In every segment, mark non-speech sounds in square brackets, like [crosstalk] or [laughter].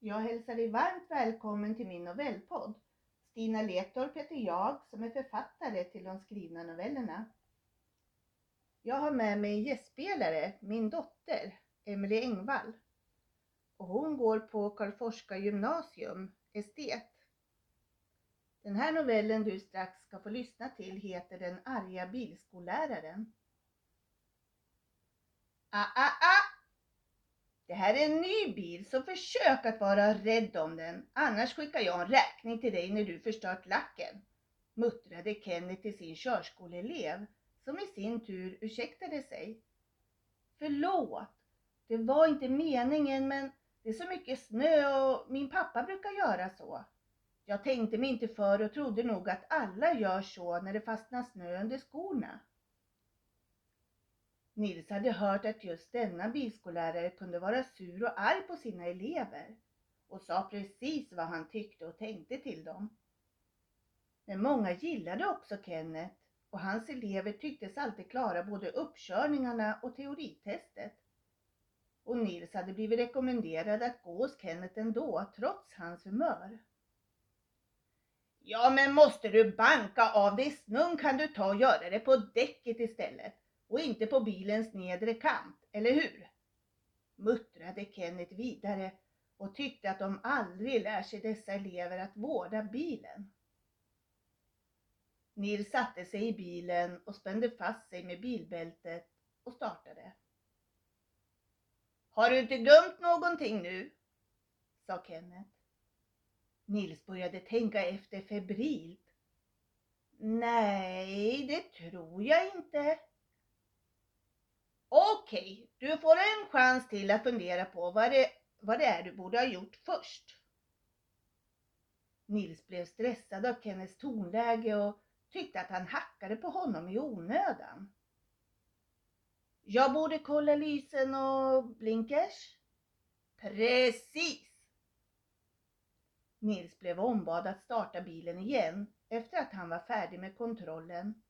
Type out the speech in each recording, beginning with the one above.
Jag hälsar dig varmt välkommen till min novellpodd. Stina Letorp heter jag som är författare till de skrivna novellerna. Jag har med mig en gästspelare, min dotter Emelie Engvall. Och hon går på Karlforska gymnasium, estet. Den här novellen du strax ska få lyssna till heter Den arga bilskolläraren. Ah, ah, ah! Det här är en ny bil, så försök att vara rädd om den. Annars skickar jag en räkning till dig när du förstört lacken. Muttrade Kenneth till sin körskoleelev, som i sin tur ursäktade sig. Förlåt, det var inte meningen men det är så mycket snö och min pappa brukar göra så. Jag tänkte mig inte för och trodde nog att alla gör så när det fastnar snö under skorna. Nils hade hört att just denna bilskollärare kunde vara sur och arg på sina elever och sa precis vad han tyckte och tänkte till dem. Men många gillade också Kenneth och hans elever tycktes alltid klara både uppkörningarna och teoritestet. Och Nils hade blivit rekommenderad att gå hos Kenneth ändå, trots hans humör. Ja, men måste du banka av dig snön kan du ta och göra det på däcket istället och inte på bilens nedre kant, eller hur? Muttrade Kenneth vidare och tyckte att de aldrig lär sig dessa elever att vårda bilen. Nils satte sig i bilen och spände fast sig med bilbältet och startade. Har du inte glömt någonting nu? sa Kenneth. Nils började tänka efter febrilt. Nej, det tror jag inte. Okej, du får en chans till att fundera på vad det, vad det är du borde ha gjort först. Nils blev stressad av Kennets tonläge och tyckte att han hackade på honom i onödan. Jag borde kolla lysen och blinkers. Precis! Nils blev ombad att starta bilen igen efter att han var färdig med kontrollen.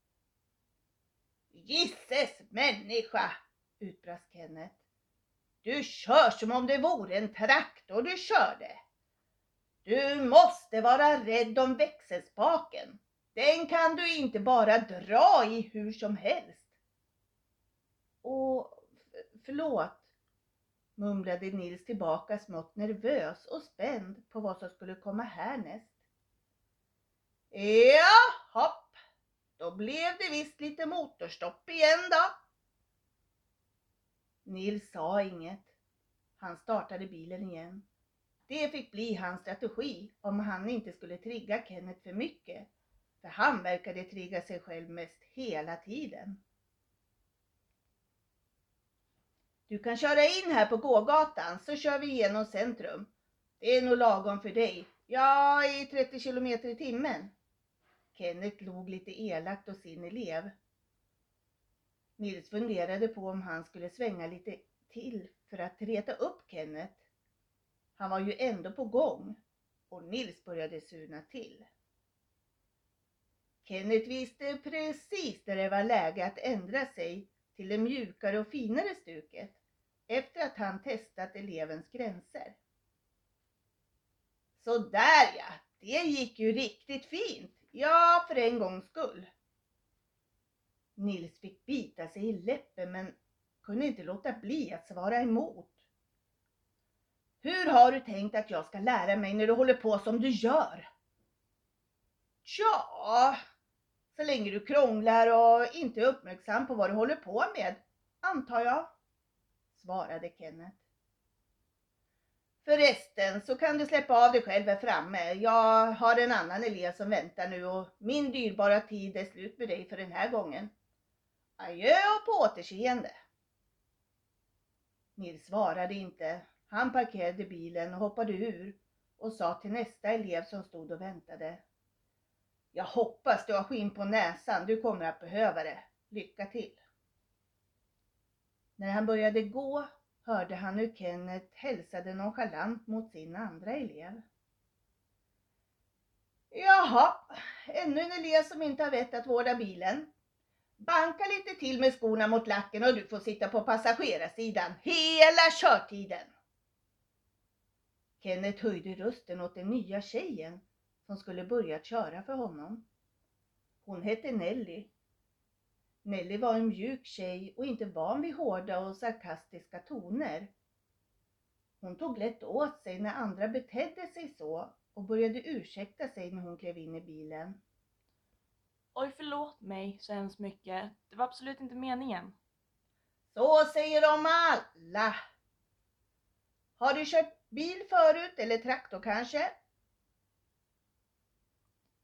Gisses människa! Utbrast Kenneth. Du kör som om det vore en traktor du körde. Du måste vara rädd om växelspaken. Den kan du inte bara dra i hur som helst. Och förlåt, mumlade Nils tillbaka smått nervös och spänd på vad som skulle komma härnäst. Ja, hopp, då blev det visst lite motorstopp igen då. Nils sa inget. Han startade bilen igen. Det fick bli hans strategi om han inte skulle trigga Kenneth för mycket. För han verkade trigga sig själv mest hela tiden. Du kan köra in här på gågatan så kör vi igenom centrum. Det är nog lagom för dig. Ja, i 30 kilometer i timmen. Kenneth log lite elakt åt sin elev. Nils funderade på om han skulle svänga lite till för att reta upp Kenneth. Han var ju ändå på gång och Nils började surna till. Kenneth visste precis när det var läge att ändra sig till det mjukare och finare stuket efter att han testat elevens gränser. Sådär ja, det gick ju riktigt fint. Ja, för en gångs skull. Nils fick bita sig i läppen men kunde inte låta bli att svara emot. Hur har du tänkt att jag ska lära mig när du håller på som du gör? Ja, så länge du krånglar och inte är uppmärksam på vad du håller på med, antar jag, svarade Kenneth. Förresten så kan du släppa av dig själv här framme. Jag har en annan elev som väntar nu och min dyrbara tid är slut med dig för den här gången. Adjö och på återseende. Nils svarade inte. Han parkerade bilen och hoppade ur och sa till nästa elev som stod och väntade. Jag hoppas du har skinn på näsan. Du kommer att behöva det. Lycka till. När han började gå hörde han hur Kenneth hälsade nonchalant mot sin andra elev. Jaha, ännu en elev som inte har vett att vårda bilen. Banka lite till med skorna mot lacken och du får sitta på passagerarsidan hela körtiden. Kenneth höjde rösten åt den nya tjejen som skulle börja köra för honom. Hon hette Nelly. Nelly var en mjuk tjej och inte van vid hårda och sarkastiska toner. Hon tog lätt åt sig när andra betedde sig så och började ursäkta sig när hon klev in i bilen. Oj, förlåt mig så hemskt mycket. Det var absolut inte meningen. Så säger de alla. Har du kört bil förut eller traktor kanske?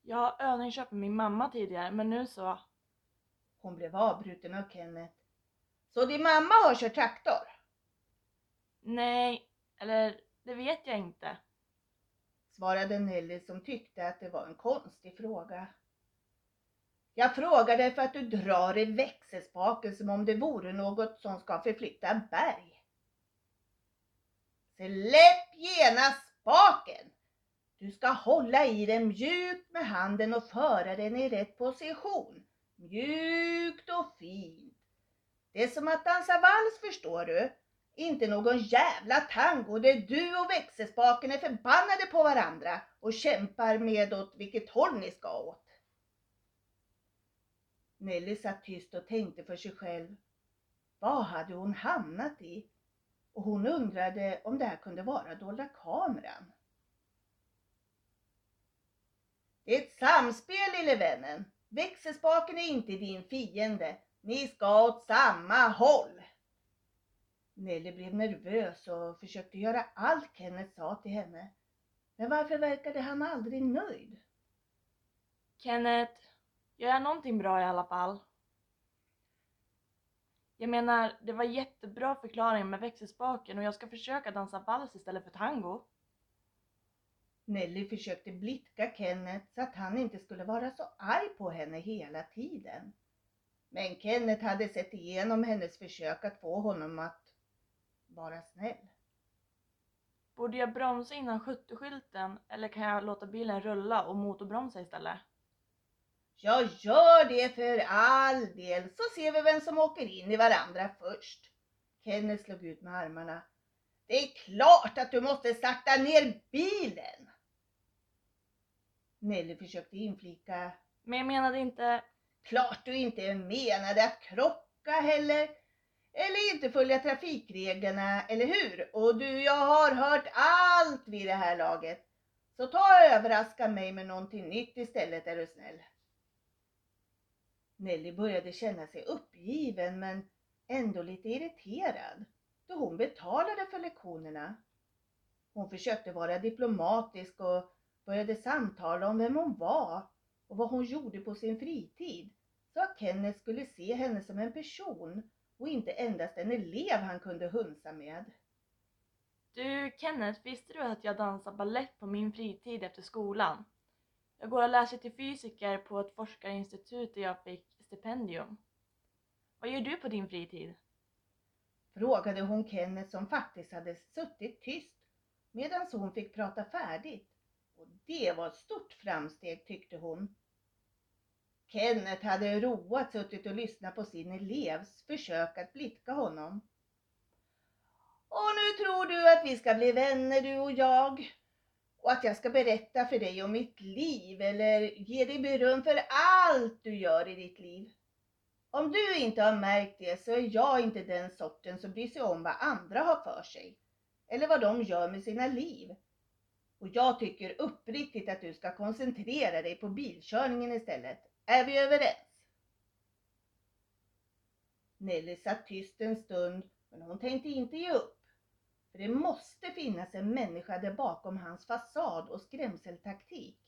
Jag har övningskört med min mamma tidigare, men nu så. Hon blev avbruten av Kenneth. Så din mamma har kört traktor? Nej, eller det vet jag inte. Svarade Nelly som tyckte att det var en konstig fråga. Jag frågar dig för att du drar i växelspaken som om det vore något som ska förflytta berg. Släpp genast spaken! Du ska hålla i den mjukt med handen och föra den i rätt position. Mjukt och fint. Det är som att dansa vals förstår du. Inte någon jävla tango där du och växelspaken är förbannade på varandra och kämpar med åt vilket håll ni ska åt. Nelly satt tyst och tänkte för sig själv. Vad hade hon hamnat i? Och hon undrade om det här kunde vara dolda kameran. Det är ett samspel lille vännen. Växelspaken är inte din fiende. Ni ska åt samma håll. Nelly blev nervös och försökte göra allt Kenneth sa till henne. Men varför verkade han aldrig nöjd? Kenneth, gör jag någonting bra i alla fall? Jag menar, det var jättebra förklaring med växelspaken och jag ska försöka dansa vals istället för tango. Nelly försökte blidka Kenneth så att han inte skulle vara så arg på henne hela tiden. Men Kenneth hade sett igenom hennes försök att få honom att vara snäll. Borde jag bromsa innan 70-skylten eller kan jag låta bilen rulla och motorbromsa istället? Jag gör det för all del så ser vi vem som åker in i varandra först. Kenneth slog ut med armarna. Det är klart att du måste sakta ner bilen. Nelly försökte inflika. Men jag menade inte... Klart du inte menade att krocka heller. Eller inte följa trafikreglerna, eller hur? Och du, jag har hört allt vid det här laget. Så ta och överraska mig med någonting nytt istället, är du snäll. Nelly började känna sig uppgiven men ändå lite irriterad då hon betalade för lektionerna. Hon försökte vara diplomatisk och började samtala om vem hon var och vad hon gjorde på sin fritid så att Kenneth skulle se henne som en person och inte endast en elev han kunde hunsa med. Du Kenneth, visste du att jag dansar ballett på min fritid efter skolan? Jag går och läser till fysiker på ett forskarinstitut där jag fick stipendium. Vad gör du på din fritid? Frågade hon Kenneth som faktiskt hade suttit tyst medan hon fick prata färdigt. Och det var ett stort framsteg tyckte hon. Kenneth hade roat suttit och lyssnat på sin elevs försök att blidka honom. Och nu tror du att vi ska bli vänner du och jag och att jag ska berätta för dig om mitt liv eller ge dig beröm för allt du gör i ditt liv. Om du inte har märkt det så är jag inte den sorten som bryr sig om vad andra har för sig eller vad de gör med sina liv. Och jag tycker uppriktigt att du ska koncentrera dig på bilkörningen istället. Är vi överens? Nelly satt tyst en stund men hon tänkte inte ge upp. För det måste finnas en människa där bakom hans fasad och skrämseltaktik.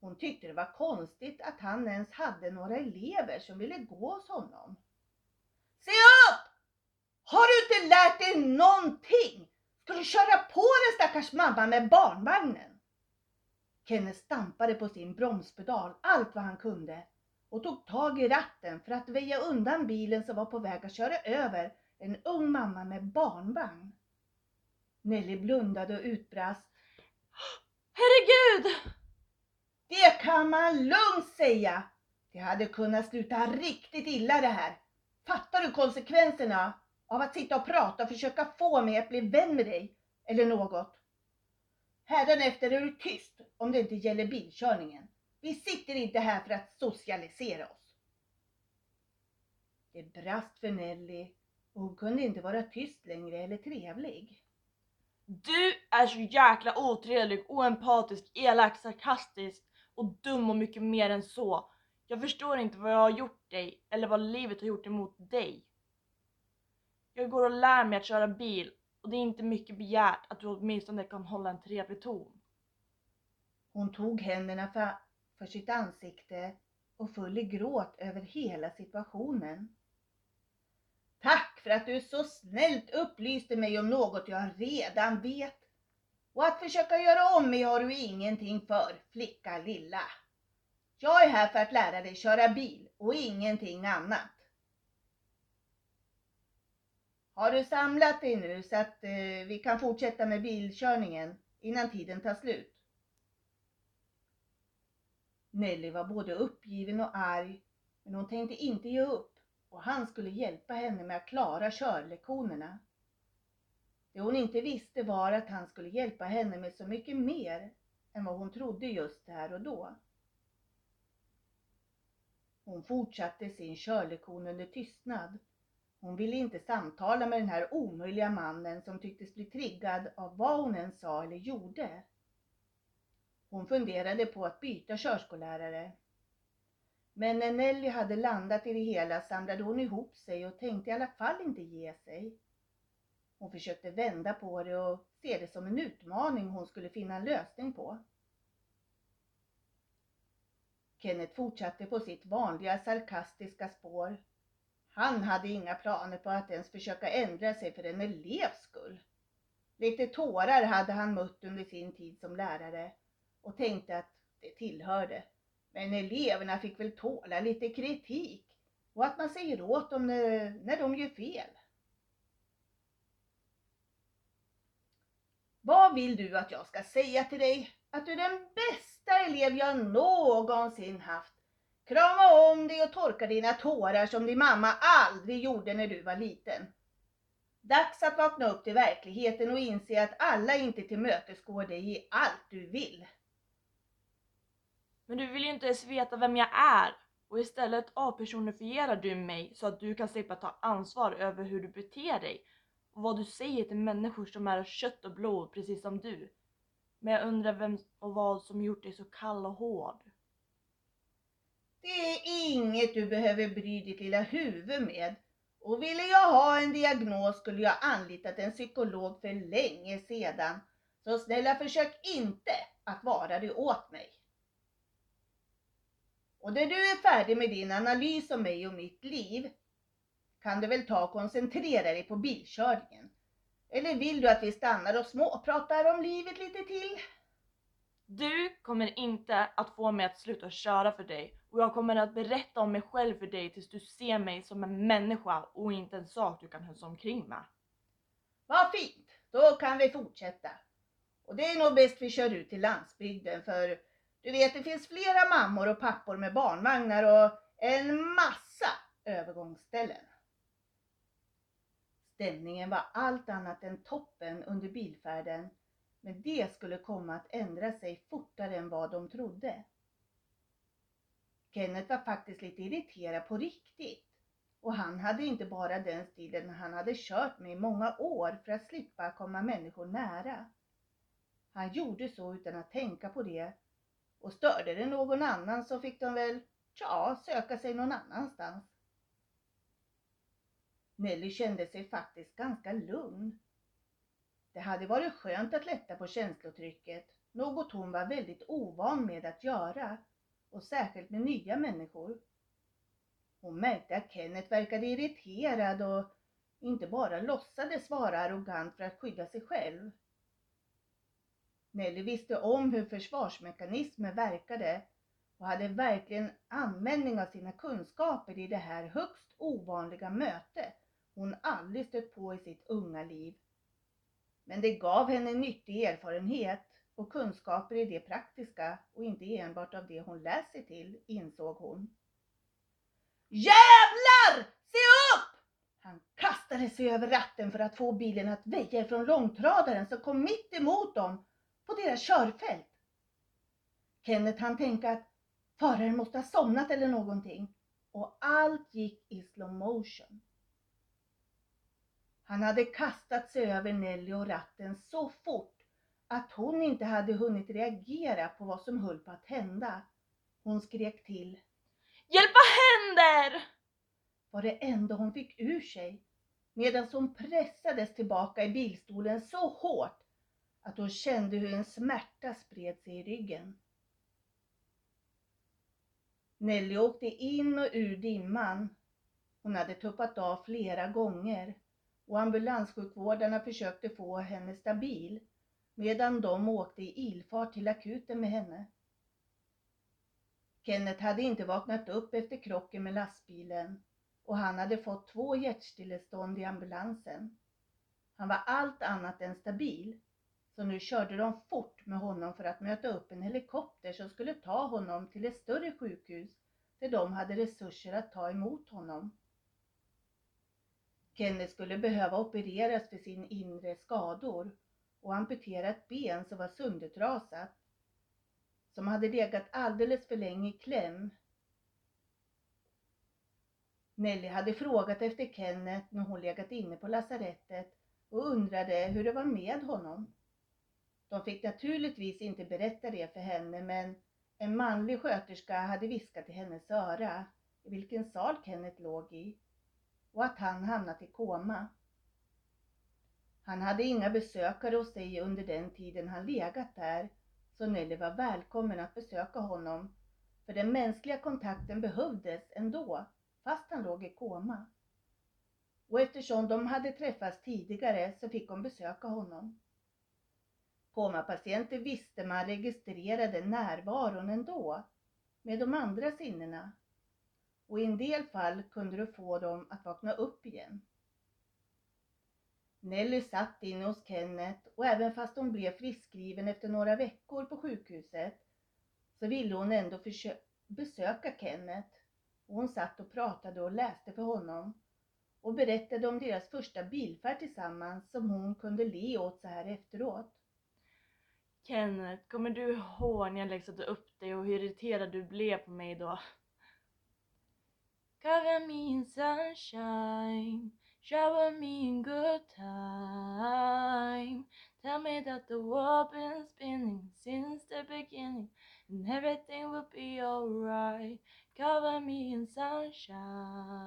Hon tyckte det var konstigt att han ens hade några elever som ville gå hos honom. Se upp! Har du inte lärt dig någonting? Ska du köra på den stackars mamma med barnvagnen? Kenneth stampade på sin bromspedal allt vad han kunde och tog tag i ratten för att väja undan bilen som var på väg att köra över en ung mamma med barnvagn. Nelly blundade och utbrast. Herregud! Det kan man lugnt säga. Det hade kunnat sluta riktigt illa det här. Fattar du konsekvenserna av att sitta och prata och försöka få mig att bli vän med dig? Eller något? Hädanefter är du tyst om det inte gäller bilkörningen. Vi sitter inte här för att socialisera oss. Det brast för Nelly och hon kunde inte vara tyst längre eller trevlig. Du är så jäkla otrevlig, oempatisk, elak, sarkastisk och dum och mycket mer än så. Jag förstår inte vad jag har gjort dig eller vad livet har gjort emot dig. Jag går och lär mig att köra bil och det är inte mycket begärt att du åtminstone kan hålla en trevlig ton. Hon tog händerna för, för sitt ansikte och föll i gråt över hela situationen. För att du så snällt upplyste mig om något jag redan vet. Och att försöka göra om mig har du ingenting för, flicka lilla. Jag är här för att lära dig köra bil och ingenting annat. Har du samlat dig nu så att eh, vi kan fortsätta med bilkörningen innan tiden tar slut? Nelly var både uppgiven och arg, men hon tänkte inte ge upp och han skulle hjälpa henne med att klara körlektionerna. Det hon inte visste var att han skulle hjälpa henne med så mycket mer än vad hon trodde just här och då. Hon fortsatte sin körlektion under tystnad. Hon ville inte samtala med den här omöjliga mannen som tycktes bli triggad av vad hon än sa eller gjorde. Hon funderade på att byta körskollärare. Men när Nelly hade landat i det hela samlade hon ihop sig och tänkte i alla fall inte ge sig. Hon försökte vända på det och se det som en utmaning hon skulle finna en lösning på. Kenneth fortsatte på sitt vanliga sarkastiska spår. Han hade inga planer på att ens försöka ändra sig för en elevs skull. Lite tårar hade han mött under sin tid som lärare och tänkte att det tillhörde. Men eleverna fick väl tåla lite kritik och att man säger åt dem när, när de gör fel. Vad vill du att jag ska säga till dig? Att du är den bästa elev jag någonsin haft. Krama om dig och torka dina tårar som din mamma aldrig gjorde när du var liten. Dags att vakna upp till verkligheten och inse att alla inte tillmötesgår dig i allt du vill. Men du vill ju inte ens veta vem jag är och istället avpersonifierar du mig så att du kan slippa ta ansvar över hur du beter dig och vad du säger till människor som är av kött och blod precis som du. Men jag undrar vem och vad som gjort dig så kall och hård. Det är inget du behöver bry ditt lilla huvud med. Och ville jag ha en diagnos skulle jag anlitat en psykolog för länge sedan. Så snälla försök inte att vara det åt mig. Och när du är färdig med din analys om mig och mitt liv kan du väl ta och koncentrera dig på bilkörningen. Eller vill du att vi stannar och småpratar om livet lite till? Du kommer inte att få mig att sluta köra för dig och jag kommer att berätta om mig själv för dig tills du ser mig som en människa och inte en sak du kan hälsa omkring med. Vad fint, då kan vi fortsätta. Och det är nog bäst vi kör ut till landsbygden för du vet det finns flera mammor och pappor med barnvagnar och en massa övergångsställen. Stämningen var allt annat än toppen under bilfärden men det skulle komma att ändra sig fortare än vad de trodde. Kenneth var faktiskt lite irriterad på riktigt. Och han hade inte bara den stilen han hade kört med i många år för att slippa komma människor nära. Han gjorde så utan att tänka på det och störde det någon annan så fick de väl, ja, söka sig någon annanstans. Nelly kände sig faktiskt ganska lugn. Det hade varit skönt att lätta på känslotrycket, något hon var väldigt ovan med att göra och särskilt med nya människor. Hon märkte att Kenneth verkade irriterad och inte bara låtsades vara arrogant för att skydda sig själv. Nelly visste om hur försvarsmekanismer verkade och hade verkligen användning av sina kunskaper i det här högst ovanliga mötet hon aldrig stött på i sitt unga liv. Men det gav henne nyttig erfarenhet och kunskaper i det praktiska och inte enbart av det hon läst sig till, insåg hon. Jävlar! Se upp! Han kastade sig över ratten för att få bilen att väja från långtradaren som kom mitt emot dem på deras körfält. Kenneth hann tänka att föraren måste ha somnat eller någonting och allt gick i slow motion. Han hade kastat sig över Nelly och ratten så fort att hon inte hade hunnit reagera på vad som höll på att hända. Hon skrek till Hjälp vad händer? var det enda hon fick ur sig medan hon pressades tillbaka i bilstolen så hårt att hon kände hur en smärta spred sig i ryggen. Nelly åkte in och ur dimman. Hon hade tuppat av flera gånger och ambulanssjukvårdarna försökte få henne stabil medan de åkte i ilfart till akuten med henne. Kenneth hade inte vaknat upp efter krocken med lastbilen och han hade fått två hjärtstillestånd i ambulansen. Han var allt annat än stabil, så nu körde de fort med honom för att möta upp en helikopter som skulle ta honom till ett större sjukhus där de hade resurser att ta emot honom. Kenneth skulle behöva opereras för sin inre skador och amputera ett ben som var söndertrasat, som hade legat alldeles för länge i kläm Nelly hade frågat efter Kenneth när hon legat inne på lasarettet och undrade hur det var med honom. De fick naturligtvis inte berätta det för henne men en manlig sköterska hade viskat i hennes öra i vilken sal Kenneth låg i och att han hamnat i koma. Han hade inga besökare hos sig under den tiden han legat där så Nelly var välkommen att besöka honom för den mänskliga kontakten behövdes ändå fast han låg i koma. Och eftersom de hade träffats tidigare så fick hon besöka honom. Komapatienter visste man registrerade närvaron ändå med de andra sinnena och i en del fall kunde du få dem att vakna upp igen. Nelly satt inne hos Kenneth och även fast hon blev friskskriven efter några veckor på sjukhuset så ville hon ändå besöka Kenneth och hon satt och pratade och läste för honom och berättade om deras första bilfärd tillsammans som hon kunde le åt så här efteråt. Kenneth, kommer du ihåg när jag läxade upp dig och hur irriterad du blev på mig då? Cover me in sunshine, shower me in good time Tell me that the world been spinning since the beginning and everything will be alright Cover me in sunshine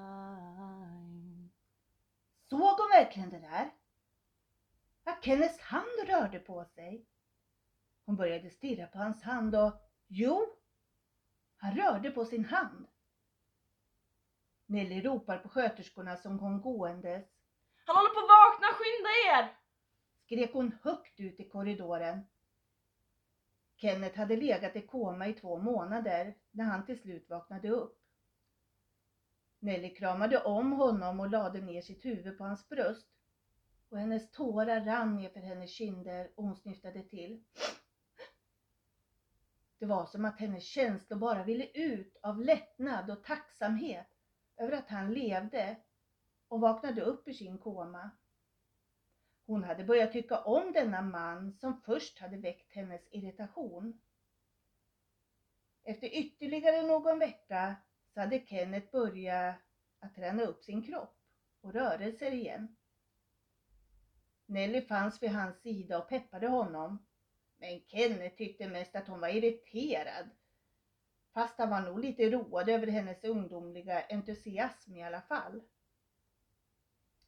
Såg hon verkligen det där? Att Kenneths hand rörde på sig. Hon började stirra på hans hand och jo, han rörde på sin hand. Nelly ropar på sköterskorna som kom gåendes. Han håller på att vakna, skynda er! Skrek hon högt ut i korridoren. Kenneth hade legat i koma i två månader när han till slut vaknade upp. Nelly kramade om honom och lade ner sitt huvud på hans bröst och hennes tårar rann ner för hennes kinder och hon snyftade till. Det var som att hennes känslor bara ville ut av lättnad och tacksamhet över att han levde och vaknade upp ur sin koma. Hon hade börjat tycka om denna man som först hade väckt hennes irritation. Efter ytterligare någon vecka så hade Kenneth börjat att träna upp sin kropp och rörelser igen. Nelly fanns vid hans sida och peppade honom. Men Kenneth tyckte mest att hon var irriterad. Fast han var nog lite road över hennes ungdomliga entusiasm i alla fall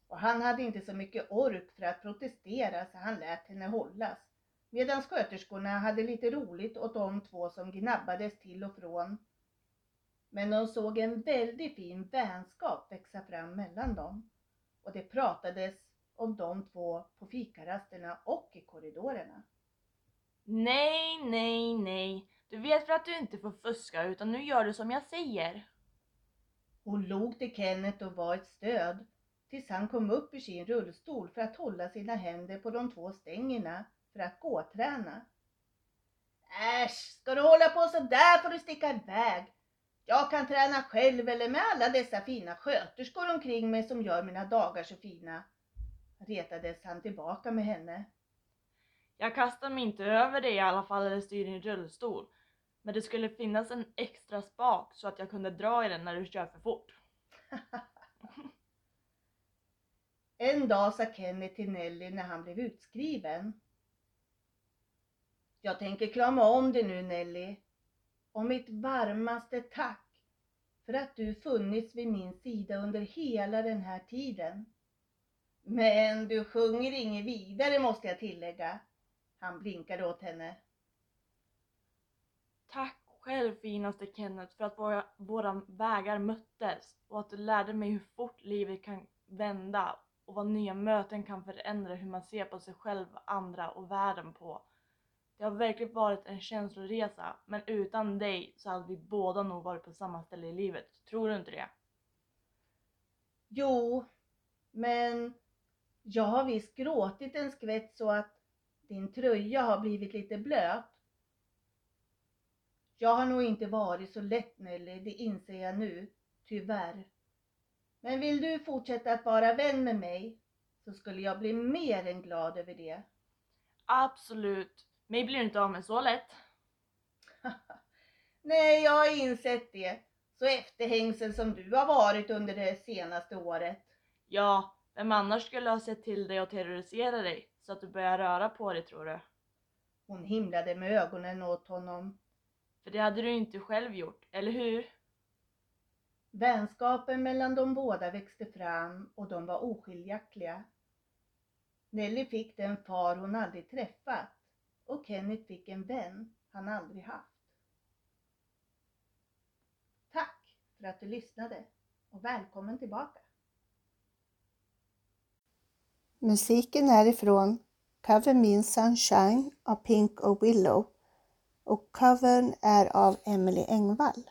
och han hade inte så mycket ork för att protestera så han lät henne hållas. Medan sköterskorna hade lite roligt åt de två som gnabbades till och från. Men de såg en väldigt fin vänskap växa fram mellan dem. Och det pratades om de två på fikarasterna och i korridorerna. Nej, nej, nej. Du vet väl att du inte får fuska utan nu gör du som jag säger. Hon log till Kenneth och var ett stöd tills han kom upp ur sin rullstol för att hålla sina händer på de två stängerna för att gåträna. Äsch, ska du hålla på så där får du sticka iväg. Jag kan träna själv eller med alla dessa fina sköterskor omkring mig som gör mina dagar så fina. Retades han tillbaka med henne. Jag kastar mig inte över dig i alla fall eller styr din rullstol. Men det skulle finnas en extra spak så att jag kunde dra i den när du kör för fort. [laughs] En dag sa Kenny till Nelly när han blev utskriven. Jag tänker krama om dig nu Nelly. Och mitt varmaste tack för att du funnits vid min sida under hela den här tiden. Men du sjunger inget vidare måste jag tillägga. Han blinkade åt henne. Tack själv finaste Kenneth för att våra, våra vägar möttes och att du lärde mig hur fort livet kan vända och vad nya möten kan förändra hur man ser på sig själv, andra och världen på. Det har verkligen varit en känsloresa, men utan dig så hade vi båda nog varit på samma ställe i livet. Tror du inte det? Jo, men jag har visst gråtit en skvätt så att din tröja har blivit lite blöt. Jag har nog inte varit så lätt Nelly, det inser jag nu, tyvärr. Men vill du fortsätta att vara vän med mig så skulle jag bli mer än glad över det. Absolut. Mig blir du inte av med så lätt. [laughs] Nej, jag har insett det. Så efterhängsen som du har varit under det senaste året. Ja, vem annars skulle ha sett till dig och terrorisera dig så att du börjar röra på dig tror du? Hon himlade med ögonen åt honom. För det hade du inte själv gjort, eller hur? Vänskapen mellan de båda växte fram och de var oskiljaktiga. Nelly fick den far hon aldrig träffat och Kenneth fick en vän han aldrig haft. Tack för att du lyssnade och välkommen tillbaka. Musiken är ifrån Cover Min Sunshine av Pink och Willow och covern är av Emily Engvall.